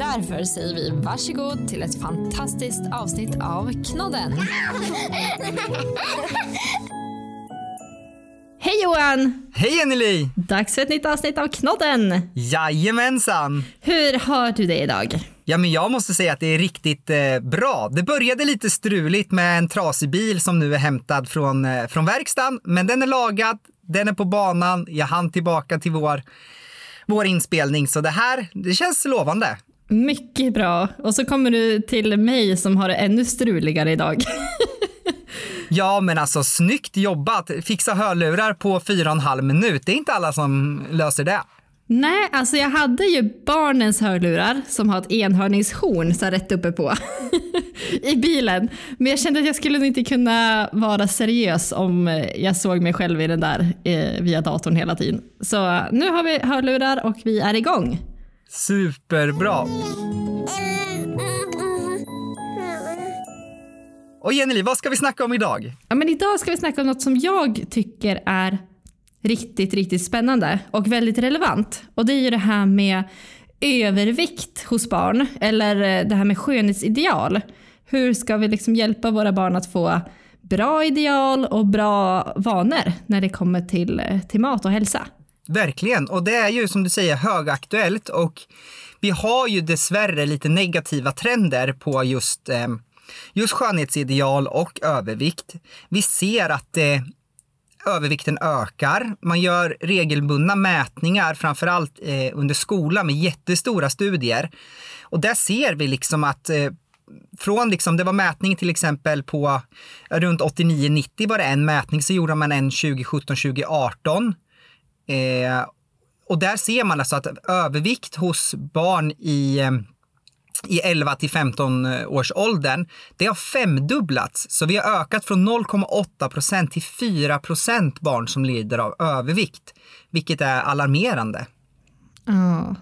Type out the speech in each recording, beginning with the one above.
Därför säger vi varsågod till ett fantastiskt avsnitt av Knodden. Hej Johan! Hej Anneli! Dags för ett nytt avsnitt av Knodden. Jajamensan! Hur har du det idag? Ja, men jag måste säga att det är riktigt eh, bra. Det började lite struligt med en trasig bil som nu är hämtad från, eh, från verkstaden, men den är lagad, den är på banan, jag hann tillbaka till vår, vår inspelning, så det här, det känns lovande. Mycket bra. Och så kommer du till mig som har det ännu struligare idag. Ja, men alltså snyggt jobbat. Fixa hörlurar på fyra och en halv minut. Det är inte alla som löser det. Nej, alltså jag hade ju barnens hörlurar som har ett enhörningshorn så rätt uppe på i bilen. Men jag kände att jag skulle inte kunna vara seriös om jag såg mig själv i den där eh, via datorn hela tiden. Så nu har vi hörlurar och vi är igång. Superbra. Och Jenny, vad ska vi snacka om idag? Ja, men idag ska vi snacka om något som jag tycker är riktigt, riktigt spännande och väldigt relevant. Och det är ju det här med övervikt hos barn, eller eh, det här med skönhetsideal. Hur ska vi liksom hjälpa våra barn att få bra ideal och bra vanor när det kommer till, eh, till mat och hälsa? Verkligen, och det är ju som du säger högaktuellt och vi har ju dessvärre lite negativa trender på just, eh, just skönhetsideal och övervikt. Vi ser att eh, övervikten ökar. Man gör regelbundna mätningar, framförallt eh, under skolan med jättestora studier. Och där ser vi liksom att eh, från liksom, det var mätning till exempel på runt 89-90 var det en mätning, så gjorde man en 2017-2018. Eh, och där ser man alltså att övervikt hos barn i eh, i 11 till 15 års åldern, det har femdubblats. Så vi har ökat från 0,8 procent till 4 procent barn som lider av övervikt, vilket är alarmerande. Ja, oh,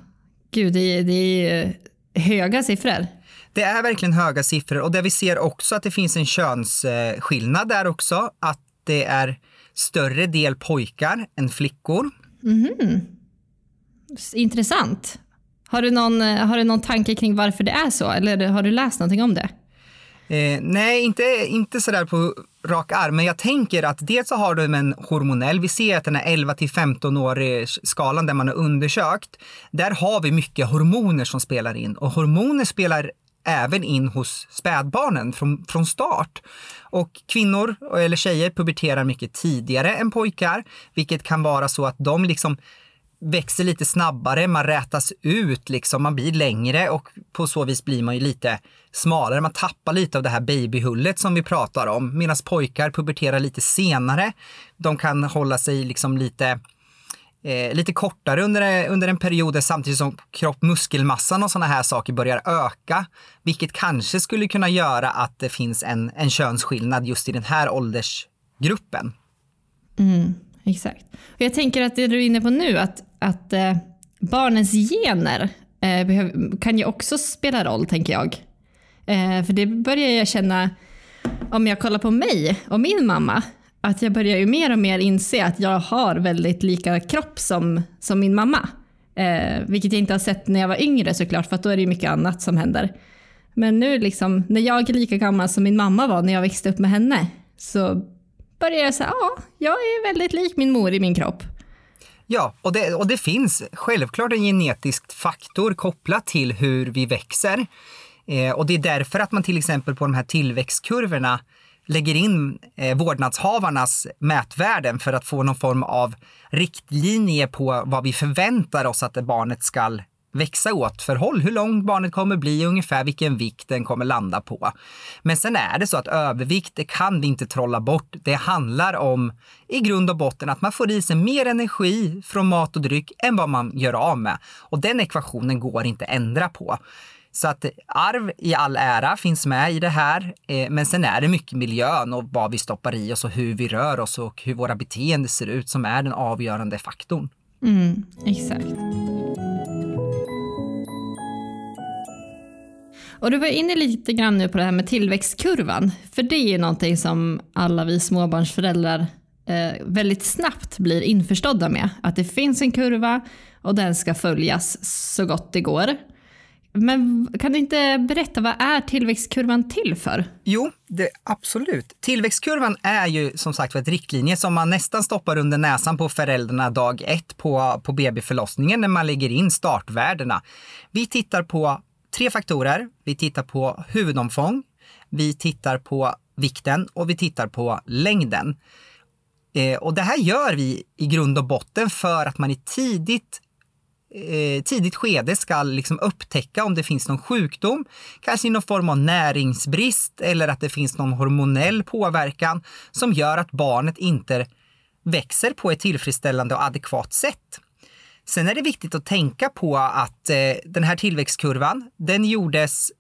gud, det är, det är höga siffror. Det är verkligen höga siffror och det vi ser också att det finns en könsskillnad där också, att det är större del pojkar än flickor. Mm. Intressant. Har du, någon, har du någon tanke kring varför det är så eller har du läst någonting om det? Eh, nej, inte, inte sådär på rak arm, men jag tänker att dels så har du en hormonell, vi ser att den är 11 till 15 årig skalan där man har undersökt, där har vi mycket hormoner som spelar in och hormoner spelar även in hos spädbarnen från, från start. Och kvinnor eller tjejer puberterar mycket tidigare än pojkar, vilket kan vara så att de liksom växer lite snabbare, man rätas ut, liksom, man blir längre och på så vis blir man ju lite smalare. Man tappar lite av det här babyhullet som vi pratar om. Medan pojkar puberterar lite senare. De kan hålla sig liksom lite Eh, lite kortare under, under en period samtidigt som kroppmuskelmassan och sådana här saker börjar öka. Vilket kanske skulle kunna göra att det finns en, en könsskillnad just i den här åldersgruppen. Mm, exakt. Och jag tänker att det du är inne på nu, att, att eh, barnens gener eh, behöv, kan ju också spela roll, tänker jag. Eh, för det börjar jag känna, om jag kollar på mig och min mamma, att jag börjar ju mer och mer inse att jag har väldigt lika kropp som, som min mamma. Eh, vilket jag inte har sett när jag var yngre såklart, för då är det ju mycket annat som händer. Men nu liksom, när jag är lika gammal som min mamma var när jag växte upp med henne, så börjar jag säga, ja, jag är väldigt lik min mor i min kropp. Ja, och det, och det finns självklart en genetisk faktor kopplat till hur vi växer. Eh, och det är därför att man till exempel på de här tillväxtkurvorna lägger in eh, vårdnadshavarnas mätvärden för att få någon form av riktlinje på vad vi förväntar oss att barnet ska växa åt för håll, hur långt barnet kommer bli, ungefär vilken vikt den kommer landa på. Men sen är det så att övervikt, det kan vi inte trolla bort. Det handlar om i grund och botten att man får i sig mer energi från mat och dryck än vad man gör av med. Och den ekvationen går inte att ändra på. Så att arv i all ära finns med i det här, eh, men sen är det mycket miljön och vad vi stoppar i oss och hur vi rör oss och hur våra beteenden ser ut som är den avgörande faktorn. Mm, exakt. Och du var inne lite grann nu på det här med tillväxtkurvan. För det är ju någonting som alla vi småbarnsföräldrar eh, väldigt snabbt blir införstådda med. Att det finns en kurva och den ska följas så gott det går. Men kan du inte berätta, vad är tillväxtkurvan till för? Jo, det, absolut. Tillväxtkurvan är ju som sagt ett riktlinje som man nästan stoppar under näsan på föräldrarna dag ett på, på BB-förlossningen när man lägger in startvärdena. Vi tittar på tre faktorer. Vi tittar på huvudomfång, vi tittar på vikten och vi tittar på längden. Eh, och det här gör vi i grund och botten för att man i tidigt eh, tidigt skede ska liksom upptäcka om det finns någon sjukdom, kanske i någon form av näringsbrist eller att det finns någon hormonell påverkan som gör att barnet inte växer på ett tillfredsställande och adekvat sätt. Sen är det viktigt att tänka på att eh, den här tillväxtkurvan, den gjordes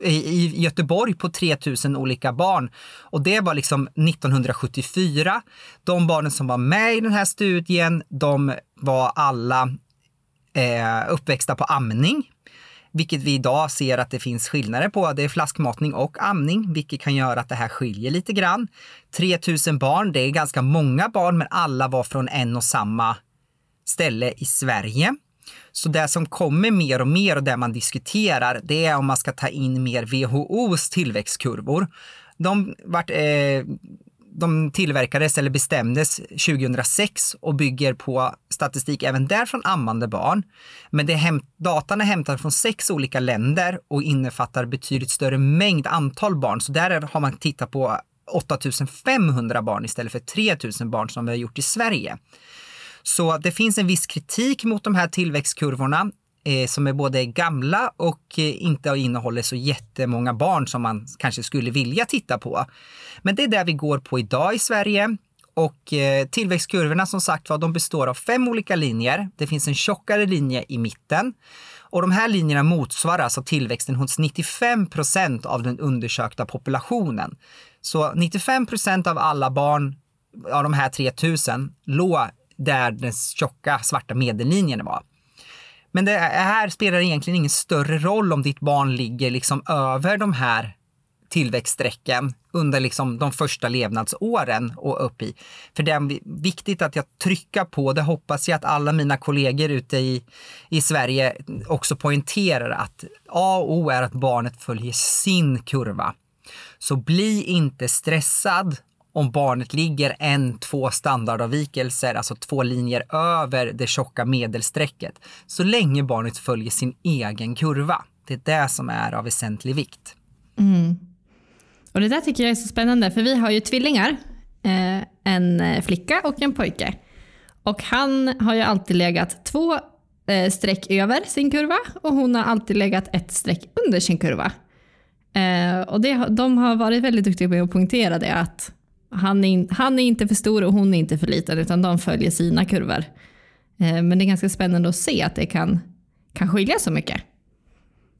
i Göteborg på 3000 olika barn. Och det var liksom 1974. De barnen som var med i den här studien, de var alla eh, uppväxta på amning. Vilket vi idag ser att det finns skillnader på. Det är flaskmatning och amning, vilket kan göra att det här skiljer lite grann. 3000 barn, det är ganska många barn, men alla var från en och samma ställe i Sverige. Så det som kommer mer och mer och det man diskuterar, det är om man ska ta in mer WHOs tillväxtkurvor. De, vart, eh, de tillverkades eller bestämdes 2006 och bygger på statistik även där från ammande barn. Men det är datan är hämtad från sex olika länder och innefattar betydligt större mängd antal barn. Så där har man tittat på 8500 barn istället för 3000 barn som vi har gjort i Sverige. Så det finns en viss kritik mot de här tillväxtkurvorna eh, som är både gamla och eh, inte innehåller så jättemånga barn som man kanske skulle vilja titta på. Men det är det vi går på idag i Sverige. Och eh, tillväxtkurvorna som sagt var, de består av fem olika linjer. Det finns en tjockare linje i mitten. Och de här linjerna motsvarar alltså tillväxten hos 95 procent av den undersökta populationen. Så 95 procent av alla barn av de här 3000 låg där den tjocka svarta medellinjen var. Men det här spelar egentligen ingen större roll om ditt barn ligger liksom över de här tillväxtsträcken under liksom de första levnadsåren och upp i. För det är viktigt att jag trycker på, det hoppas jag att alla mina kollegor ute i, i Sverige också poängterar att A och O är att barnet följer sin kurva. Så bli inte stressad om barnet ligger en, två standardavvikelser, alltså två linjer över det tjocka medelsträcket, så länge barnet följer sin egen kurva. Det är det som är av väsentlig vikt. Mm. Och det där tycker jag är så spännande, för vi har ju tvillingar, eh, en eh, flicka och en pojke. Och han har ju alltid legat två eh, streck över sin kurva och hon har alltid legat ett streck under sin kurva. Eh, och det, de har varit väldigt duktiga på att poängtera det, att han är, in, han är inte för stor och hon är inte för liten utan de följer sina kurvor. Eh, men det är ganska spännande att se att det kan, kan skilja så mycket.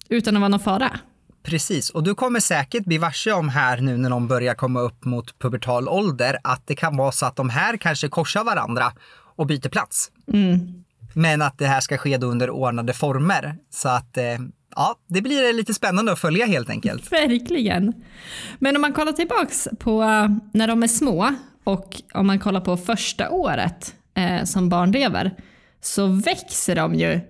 Utan att vara någon fara. Precis, och du kommer säkert bli varse om här nu när de börjar komma upp mot pubertal ålder att det kan vara så att de här kanske korsar varandra och byter plats. Mm. Men att det här ska ske under ordnade former. Så att eh, ja, det blir lite spännande att följa helt enkelt. Verkligen. Men om man kollar tillbaks på eh, när de är små och om man kollar på första året eh, som barn lever så växer de ju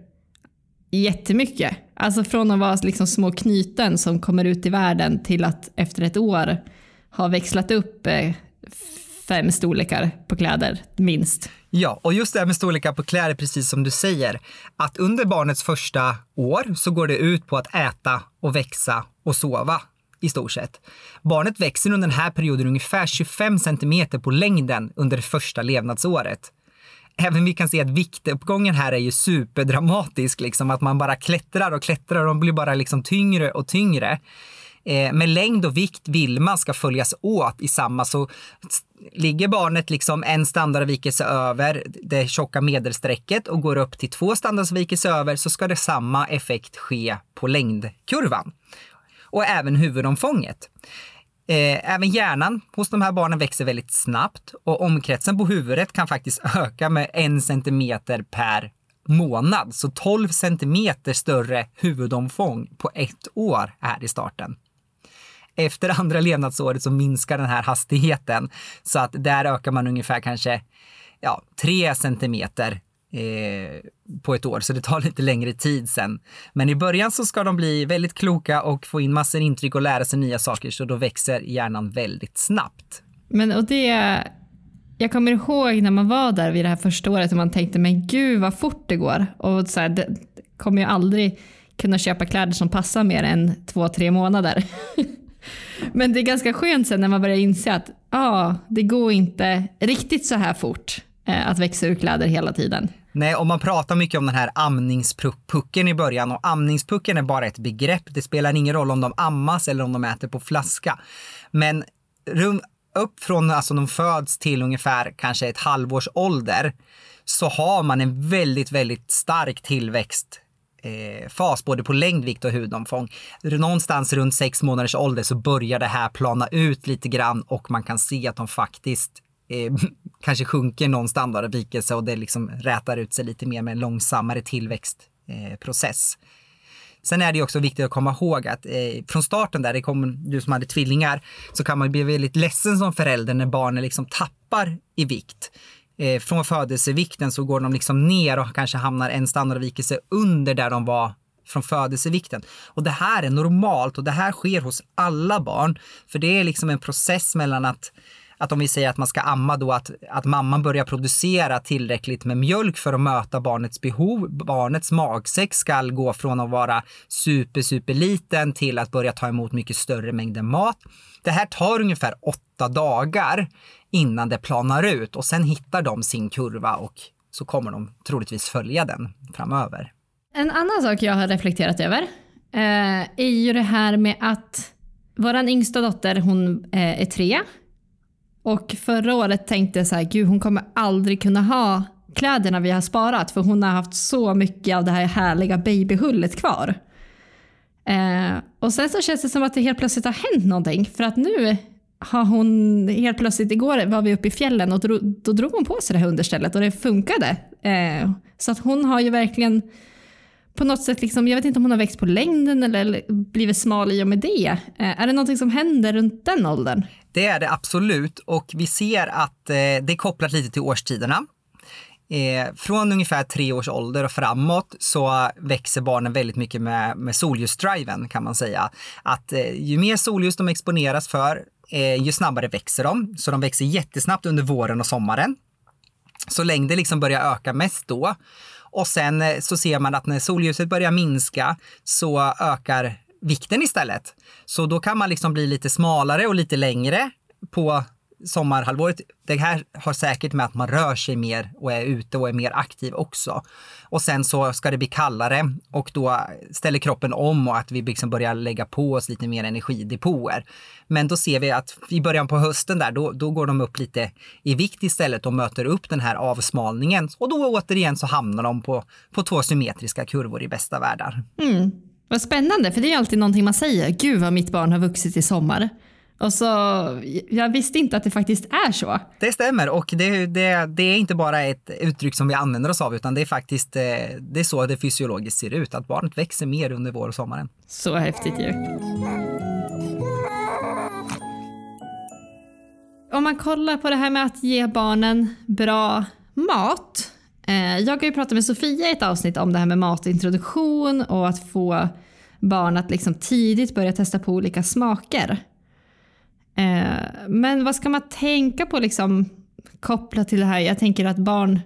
jättemycket. Alltså från att vara liksom små knyten som kommer ut i världen till att efter ett år ha växlat upp eh, fem storlekar på kläder, minst. Ja, och just det här med storlekar på kläder, precis som du säger, att under barnets första år så går det ut på att äta och växa och sova i stort sett. Barnet växer under den här perioden ungefär 25 centimeter på längden under det första levnadsåret. Även vi kan se att viktuppgången här är ju superdramatisk, liksom att man bara klättrar och klättrar och blir bara liksom tyngre och tyngre. Eh, med längd och vikt vill man ska följas åt i samma, så ligger barnet liksom en standardavvikelse över det tjocka medelsträcket och går upp till två standardavvikelser över så ska det samma effekt ske på längdkurvan. Och även huvudomfånget. Eh, även hjärnan hos de här barnen växer väldigt snabbt och omkretsen på huvudet kan faktiskt öka med en centimeter per månad. Så 12 centimeter större huvudomfång på ett år är i starten. Efter andra levnadsåret så minskar den här hastigheten så att där ökar man ungefär kanske ja, 3 centimeter eh, på ett år, så det tar lite längre tid sen. Men i början så ska de bli väldigt kloka och få in massor intryck och lära sig nya saker, så då växer hjärnan väldigt snabbt. Men och det, jag kommer ihåg när man var där vid det här första året och man tänkte men gud vad fort det går. Och så här, det kommer ju aldrig kunna köpa kläder som passar mer än två, tre månader. men det är ganska skönt sen när man börjar inse att ah, det går inte riktigt så här fort eh, att växa ur kläder hela tiden. Nej, och man pratar mycket om den här amningspucken i början och amningspucken är bara ett begrepp. Det spelar ingen roll om de ammas eller om de äter på flaska. Men upp från alltså de föds till ungefär kanske ett halvårs ålder så har man en väldigt, väldigt stark tillväxt eh, fas både på längd, vikt och hudomfång. Någonstans runt sex månaders ålder så börjar det här plana ut lite grann och man kan se att de faktiskt eh, kanske sjunker någon standardavvikelse och det liksom rätar ut sig lite mer med en långsammare tillväxtprocess. Eh, Sen är det också viktigt att komma ihåg att eh, från starten där, det kom du som hade tvillingar, så kan man bli väldigt ledsen som förälder när barnen liksom tappar i vikt. Eh, från födelsevikten så går de liksom ner och kanske hamnar en standardavvikelse under där de var från födelsevikten. Och det här är normalt och det här sker hos alla barn. För det är liksom en process mellan att att om vi säger att man ska amma då, att, att mamman börjar producera tillräckligt med mjölk för att möta barnets behov. Barnets magsäck ska gå från att vara super, super liten till att börja ta emot mycket större mängder mat. Det här tar ungefär åtta dagar innan det planar ut och sen hittar de sin kurva och så kommer de troligtvis följa den framöver. En annan sak jag har reflekterat över eh, är ju det här med att vår yngsta dotter hon eh, är tre och förra året tänkte jag så här, gud hon kommer aldrig kunna ha kläderna vi har sparat för hon har haft så mycket av det här härliga babyhullet kvar. Eh, och sen så känns det som att det helt plötsligt har hänt någonting för att nu har hon helt plötsligt, igår var vi uppe i fjällen och då, då drog hon på sig det här understället och det funkade. Eh, så att hon har ju verkligen på något sätt, liksom, jag vet inte om hon har växt på längden eller blivit smal i och med det. Eh, är det någonting som händer runt den åldern? Det är det absolut och vi ser att eh, det är kopplat lite till årstiderna. Eh, från ungefär tre års ålder och framåt så växer barnen väldigt mycket med, med solljusdriven kan man säga. Att ju mer solljus de exponeras för, ju snabbare växer de. Så de växer jättesnabbt under våren och sommaren. Så längden liksom börjar öka mest då. Och sen eh, så ser man att när solljuset börjar minska så ökar vikten istället. Så då kan man liksom bli lite smalare och lite längre på sommarhalvåret. Det här har säkert med att man rör sig mer och är ute och är mer aktiv också. Och sen så ska det bli kallare och då ställer kroppen om och att vi liksom börjar lägga på oss lite mer energidepåer. Men då ser vi att i början på hösten där, då, då går de upp lite i vikt istället och möter upp den här avsmalningen. Och då återigen så hamnar de på, på två symmetriska kurvor i bästa världar. Mm. Vad spännande, för det är alltid någonting man säger. Gud vad mitt barn har vuxit i sommar. Och så, jag visste inte att det faktiskt är så. Det stämmer och det, det, det, är inte bara ett uttryck som vi använder oss av utan det är faktiskt eh, det är så det fysiologiskt ser ut, att barnet växer mer under vår och sommaren. Så häftigt ju. Om man kollar på det här med att ge barnen bra mat Eh, jag har ju pratat med Sofia i ett avsnitt om det här med matintroduktion och att få barn att liksom tidigt börja testa på olika smaker. Eh, men vad ska man tänka på liksom kopplat till det här? Jag tänker att barn,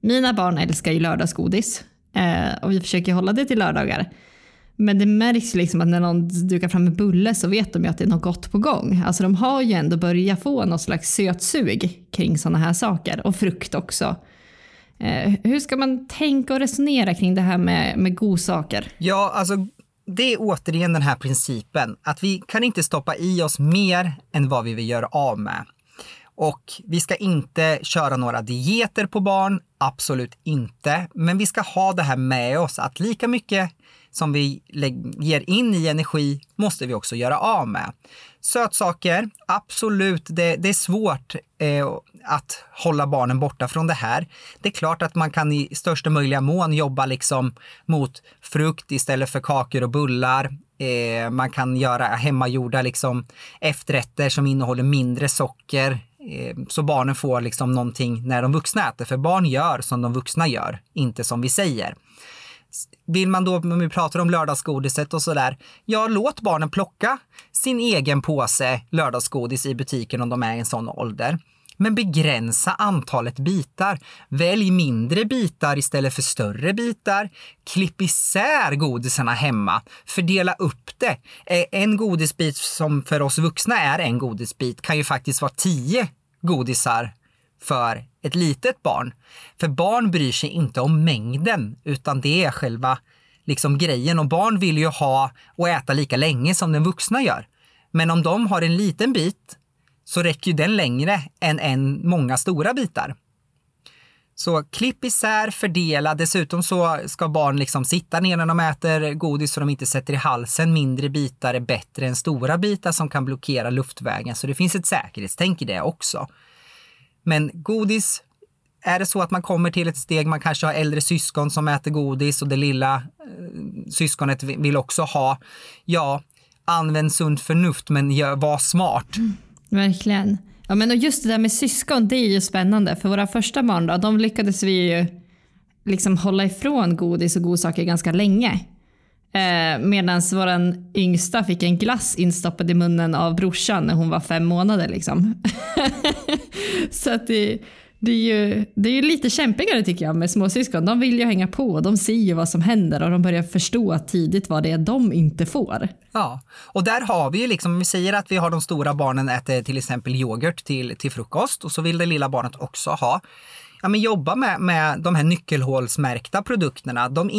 mina barn älskar ju lördagsgodis eh, och vi försöker hålla det till lördagar. Men det märks liksom att när någon dukar fram en bulle så vet de ju att det är något gott på gång. Alltså de har ju ändå börjat få något slags sötsug kring sådana här saker och frukt också. Eh, hur ska man tänka och resonera kring det här med, med godsaker? Ja, alltså det är återigen den här principen att vi kan inte stoppa i oss mer än vad vi vill göra av med. Och vi ska inte köra några dieter på barn, absolut inte. Men vi ska ha det här med oss att lika mycket som vi ger in i energi måste vi också göra av med. Sötsaker, absolut, det, det är svårt eh, att hålla barnen borta från det här. Det är klart att man kan i största möjliga mån jobba liksom mot frukt istället för kakor och bullar. Eh, man kan göra hemmagjorda liksom efterrätter som innehåller mindre socker eh, så barnen får liksom någonting när de vuxna äter. För barn gör som de vuxna gör, inte som vi säger. Vill man då, om vi pratar om lördagsgodiset och sådär, ja låt barnen plocka sin egen påse lördagsgodis i butiken om de är i en sån ålder. Men begränsa antalet bitar. Välj mindre bitar istället för större bitar. Klipp isär godisarna hemma. Fördela upp det. Eh, en godisbit som för oss vuxna är en godisbit kan ju faktiskt vara tio godisar för ett litet barn. För barn bryr sig inte om mängden, utan det är själva liksom grejen. Och barn vill ju ha och äta lika länge som den vuxna gör. Men om de har en liten bit så räcker ju den längre än en många stora bitar. Så klipp isär, fördela. Dessutom så ska barn liksom sitta ner när de äter godis så de inte sätter i halsen. Mindre bitar är bättre än stora bitar som kan blockera luftvägen. Så det finns ett säkerhetstänk i det också. Men godis, är det så att man kommer till ett steg, man kanske har äldre syskon som äter godis och det lilla eh, syskonet vill också ha, ja, använd sunt förnuft men var smart. Mm, verkligen. Ja, men och just det där med syskon, det är ju spännande. För våra första barn då, de lyckades vi ju liksom hålla ifrån godis och godsaker ganska länge. Eh, Medan vår yngsta fick en glass instoppad i munnen av brorsan när hon var fem månader. Liksom. så att det, det, är ju, det är ju lite kämpigare tycker jag med småsyskon. De vill ju hänga på, och de ser ju vad som händer och de börjar förstå tidigt vad det är de inte får. Ja, och där har vi ju liksom, vi säger att vi har de stora barnen äter till exempel yoghurt till, till frukost och så vill det lilla barnet också ha ja, men jobba med, med de här nyckelhålsmärkta produkterna. De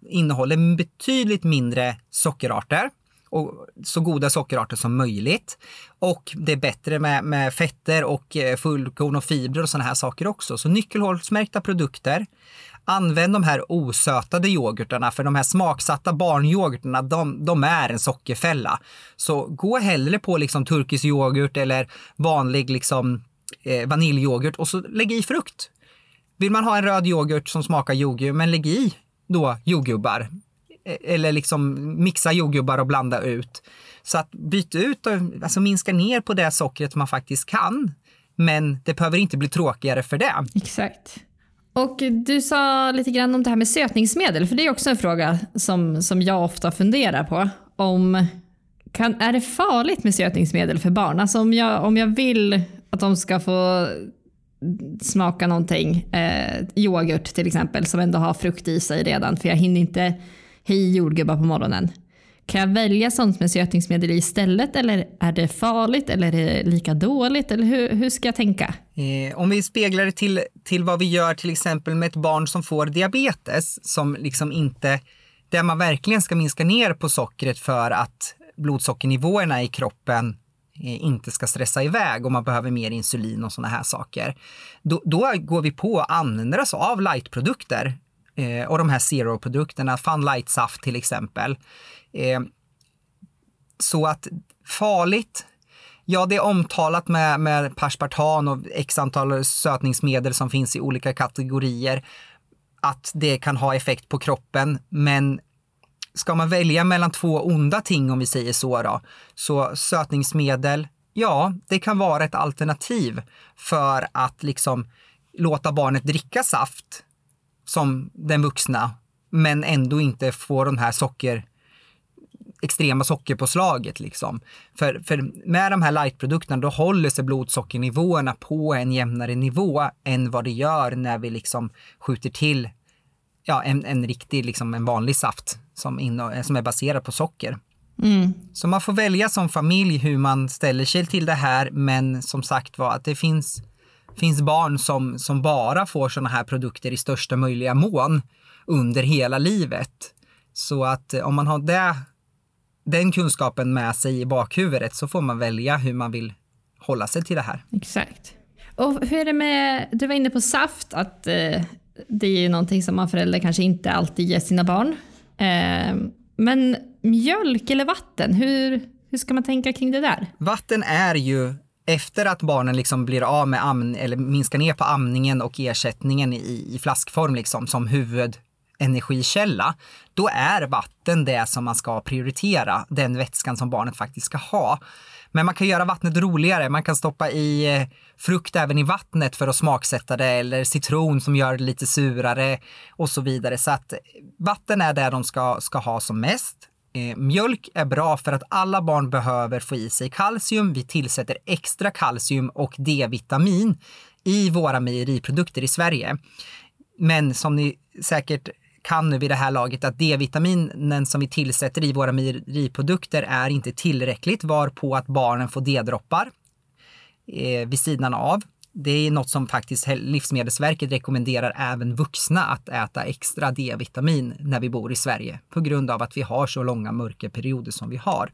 innehåller betydligt mindre sockerarter och så goda sockerarter som möjligt. Och det är bättre med, med fetter och eh, fullkorn och fibrer och sådana här saker också. Så nyckelhålsmärkta produkter. Använd de här osötade yoghurtarna, för de här smaksatta barnyoghurtarna, de, de är en sockerfälla. Så gå hellre på liksom turkisk yoghurt eller vanlig liksom eh, vaniljyoghurt och så lägg i frukt. Vill man ha en röd yoghurt som smakar jordgubb, men lägg i då jordgubbar. Eh, eller liksom mixa jordgubbar och blanda ut. Så att byta ut och alltså minska ner på det sockret man faktiskt kan. Men det behöver inte bli tråkigare för det. Exakt. Och du sa lite grann om det här med sötningsmedel, för det är också en fråga som, som jag ofta funderar på. Om, kan, är det farligt med sötningsmedel för barn? Alltså om jag, om jag vill att de ska få smaka någonting, eh, yoghurt till exempel, som ändå har frukt i sig redan, för jag hinner inte hej jordgubbar på morgonen. Kan jag välja sånt med sötningsmedel istället eller är det farligt eller är det lika dåligt? Eller hur, hur ska jag tänka? Eh, om vi speglar det till, till vad vi gör till exempel med ett barn som får diabetes, som liksom inte, där man verkligen ska minska ner på sockret för att blodsockernivåerna i kroppen Eh, inte ska stressa iväg och man behöver mer insulin och sådana här saker. Då, då, går vi på att använda oss av lightprodukter eh, och de här zero-produkterna, Fun Light-saft till exempel. Eh, så att farligt, Ja, det är omtalat med, med perspartan och x antal sötningsmedel som finns i olika kategorier att det kan ha effekt på kroppen. Men ska man välja mellan två onda ting om vi säger så då, så sötningsmedel, ja, det kan vara ett alternativ för att liksom låta barnet dricka saft som den vuxna, men ändå inte få de här socker extrema sockerpåslaget. Liksom. För, för med de här lightprodukterna då håller sig blodsockernivåerna på en jämnare nivå än vad det gör när vi liksom skjuter till ja, en, en riktig, liksom en vanlig saft som, in, som är baserad på socker. Mm. Så man får välja som familj hur man ställer sig till det här, men som sagt var att det finns, finns barn som, som bara får sådana här produkter i största möjliga mån under hela livet. Så att eh, om man har det, den kunskapen med sig i bakhuvudet så får man välja hur man vill hålla sig till det här. Exakt. Och hur är det med, du var inne på saft, att eh, det är ju någonting som man förälder kanske inte alltid ger sina barn. Eh, men mjölk eller vatten, hur, hur ska man tänka kring det där? Vatten är ju efter att barnen liksom blir av med amn, eller minskar ner på amningen och ersättningen i, i flaskform liksom, som huvudenergikälla, då är vatten det som man ska prioritera, den vätskan som barnet faktiskt ska ha. Men man kan göra vattnet roligare. Man kan stoppa i eh, frukt även i vattnet för att smaksätta det eller citron som gör det lite surare och så vidare. Så att eh, vatten är det de ska, ska ha som mest. Eh, mjölk är bra för att alla barn behöver få i sig kalcium. Vi tillsätter extra kalcium och D-vitamin i våra mejeriprodukter i Sverige. Men som ni säkert kan nu vid det här laget att D-vitaminen som vi tillsätter i våra mejeriprodukter är inte tillräckligt varpå att barnen får D-droppar eh, vid sidan av. Det är något som faktiskt Livsmedelsverket rekommenderar även vuxna att äta extra D-vitamin när vi bor i Sverige på grund av att vi har så långa mörkerperioder som vi har.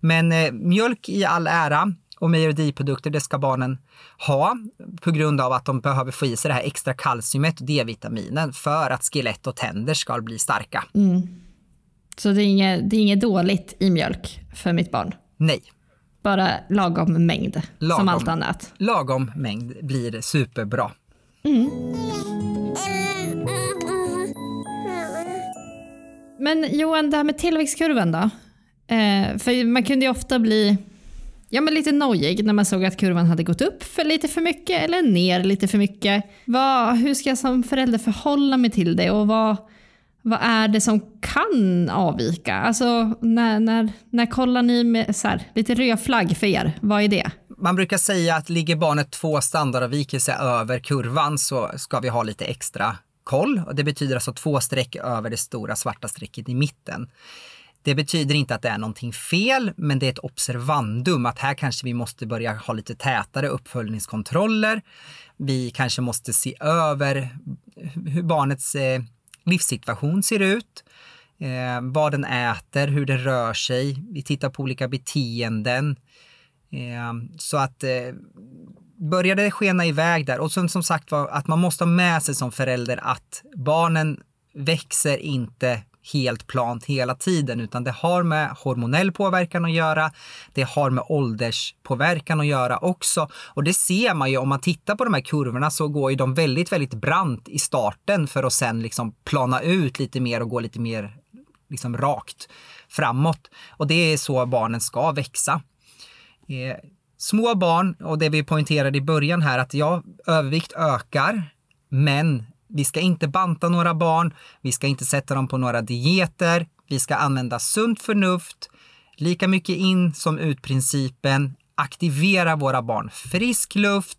Men eh, mjölk i all ära, och mejeridiprodukter, det ska barnen ha på grund av att de behöver få i sig det här extra kalciumet och D-vitaminen för att skelett och tänder ska bli starka. Mm. Så det är, inget, det är inget dåligt i mjölk för mitt barn? Nej. Bara lagom mängd, lagom, som allt annat? Lagom mängd blir superbra. Mm. Men Johan, det här med tillväxtkurvan då? Eh, för man kunde ju ofta bli ja, men lite nojig när man såg att kurvan hade gått upp för lite för mycket eller ner lite för mycket. Vad, hur ska jag som förälder förhålla mig till det och vad, vad är det som kan avvika? Alltså när, när, när kollar ni med så här, lite röd flagg för er? Vad är det? Man brukar säga att ligger barnet två standardavvikelser över kurvan så ska vi ha lite extra koll. Och det betyder alltså två streck över det stora svarta strecket i mitten. Det betyder inte att det är någonting fel, men det är ett observandum att här kanske vi måste börja ha lite tätare uppföljningskontroller. Vi kanske måste se över hur barnets eh, livssituation ser ut, eh, vad den äter, hur den rör sig. Vi tittar på olika beteenden. Eh, så att börjar det skena iväg där och sen som sagt var att man måste ha med sig som förälder att barnen växer inte helt plant hela tiden, utan det har med hormonell påverkan att göra. Det har med ålderspåverkan att göra också. Och det ser man ju om man tittar på de här kurvorna så går ju de väldigt, väldigt brant i starten för att sen liksom plana ut lite mer och gå lite mer liksom rakt framåt. Och det är så barnen ska växa. Eh, små barn, och det vi poängterade i början här, att ja, övervikt ökar, men vi ska inte banta några barn, vi ska inte sätta dem på några dieter, vi ska använda sunt förnuft, lika mycket in som ut-principen, aktivera våra barn. Frisk luft,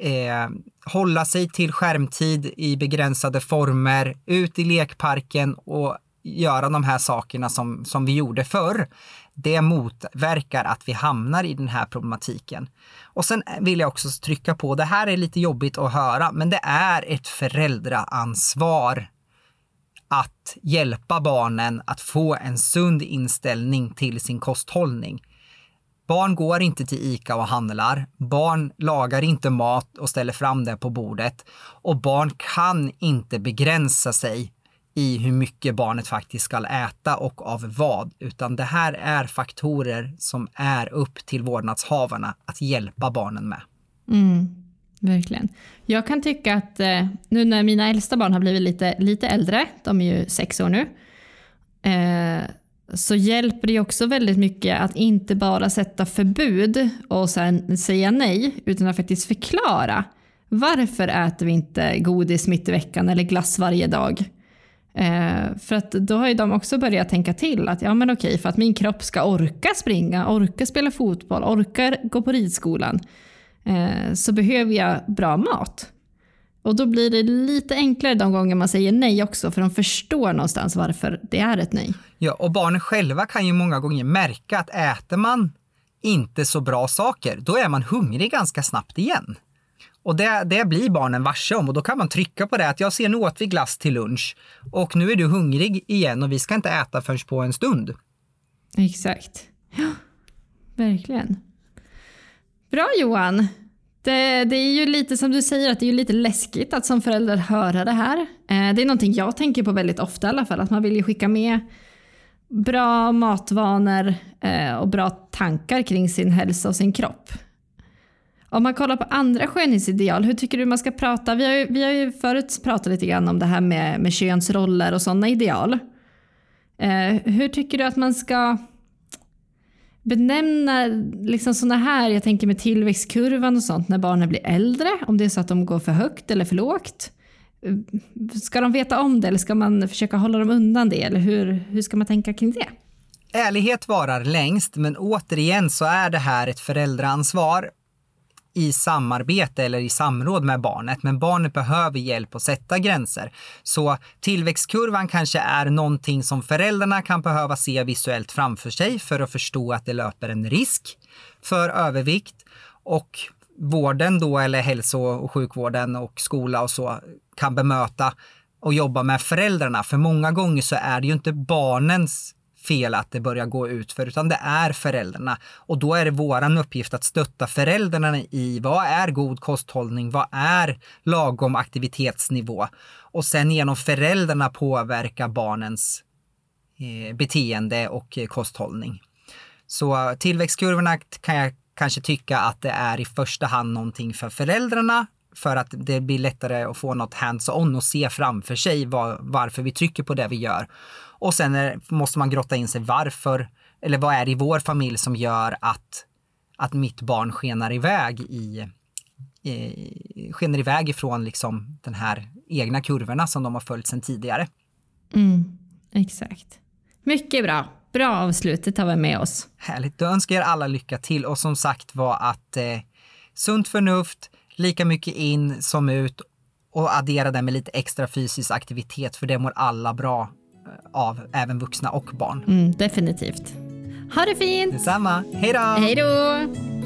eh, hålla sig till skärmtid i begränsade former, ut i lekparken och göra de här sakerna som, som vi gjorde förr det motverkar att vi hamnar i den här problematiken. Och sen vill jag också trycka på, det här är lite jobbigt att höra, men det är ett föräldraansvar att hjälpa barnen att få en sund inställning till sin kosthållning. Barn går inte till ICA och handlar. Barn lagar inte mat och ställer fram det på bordet. Och barn kan inte begränsa sig i hur mycket barnet faktiskt ska äta och av vad, utan det här är faktorer som är upp till vårdnadshavarna att hjälpa barnen med. Mm, verkligen. Jag kan tycka att eh, nu när mina äldsta barn har blivit lite, lite äldre, de är ju sex år nu, eh, så hjälper det också väldigt mycket att inte bara sätta förbud och sen säga nej, utan att faktiskt förklara. Varför äter vi inte godis mitt i veckan eller glass varje dag? Eh, för att då har ju de också börjat tänka till att ja men okej, för att min kropp ska orka springa, orka spela fotboll, orka gå på ridskolan, eh, så behöver jag bra mat. Och då blir det lite enklare de gånger man säger nej också, för de förstår någonstans varför det är ett nej. Ja, och barnen själva kan ju många gånger märka att äter man inte så bra saker, då är man hungrig ganska snabbt igen. Och det, det blir barnen varse om och då kan man trycka på det att jag ser nu åt vi glass till lunch och nu är du hungrig igen och vi ska inte äta förrän på en stund. Exakt. Ja, verkligen. Bra Johan. Det, det, är ju lite som du säger, att det är ju lite läskigt att som förälder höra det här. Eh, det är någonting jag tänker på väldigt ofta i alla fall, att man vill ju skicka med bra matvanor eh, och bra tankar kring sin hälsa och sin kropp. Om man kollar på andra skönhetsideal, hur tycker du man ska prata? Vi har ju, vi har ju förut pratat lite grann om det här med, med könsroller och sådana ideal. Eh, hur tycker du att man ska benämna liksom sådana här, jag tänker med tillväxtkurvan och sånt, när barnen blir äldre, om det är så att de går för högt eller för lågt. Ska de veta om det eller ska man försöka hålla dem undan det? Eller hur, hur ska man tänka kring det? Ärlighet varar längst, men återigen så är det här ett föräldraansvar i samarbete eller i samråd med barnet, men barnet behöver hjälp att sätta gränser. Så tillväxtkurvan kanske är någonting som föräldrarna kan behöva se visuellt framför sig för att förstå att det löper en risk för övervikt och vården då eller hälso och sjukvården och skola och så kan bemöta och jobba med föräldrarna. För många gånger så är det ju inte barnens fel att det börjar gå ut för utan det är föräldrarna. Och då är det våran uppgift att stötta föräldrarna i vad är god kosthållning, vad är lagom aktivitetsnivå? Och sen genom föräldrarna påverka barnens eh, beteende och eh, kosthållning. Så tillväxtkurvorna kan jag kanske tycka att det är i första hand någonting för föräldrarna för att det blir lättare att få något hands-on och se framför sig var, varför vi trycker på det vi gör. Och sen är, måste man grotta in sig varför, eller vad är det i vår familj som gör att, att mitt barn skenar iväg i, i skenar iväg ifrån liksom den här egna kurvorna som de har följt sedan tidigare. Mm, exakt. Mycket bra. Bra avslut, det tar vi med oss. Härligt. Då önskar jag er alla lycka till och som sagt var att eh, sunt förnuft, lika mycket in som ut och addera det med lite extra fysisk aktivitet för det mår alla bra eh, av, även vuxna och barn. Mm, definitivt. Ha det fint! Detsamma. Hej då! Hej då!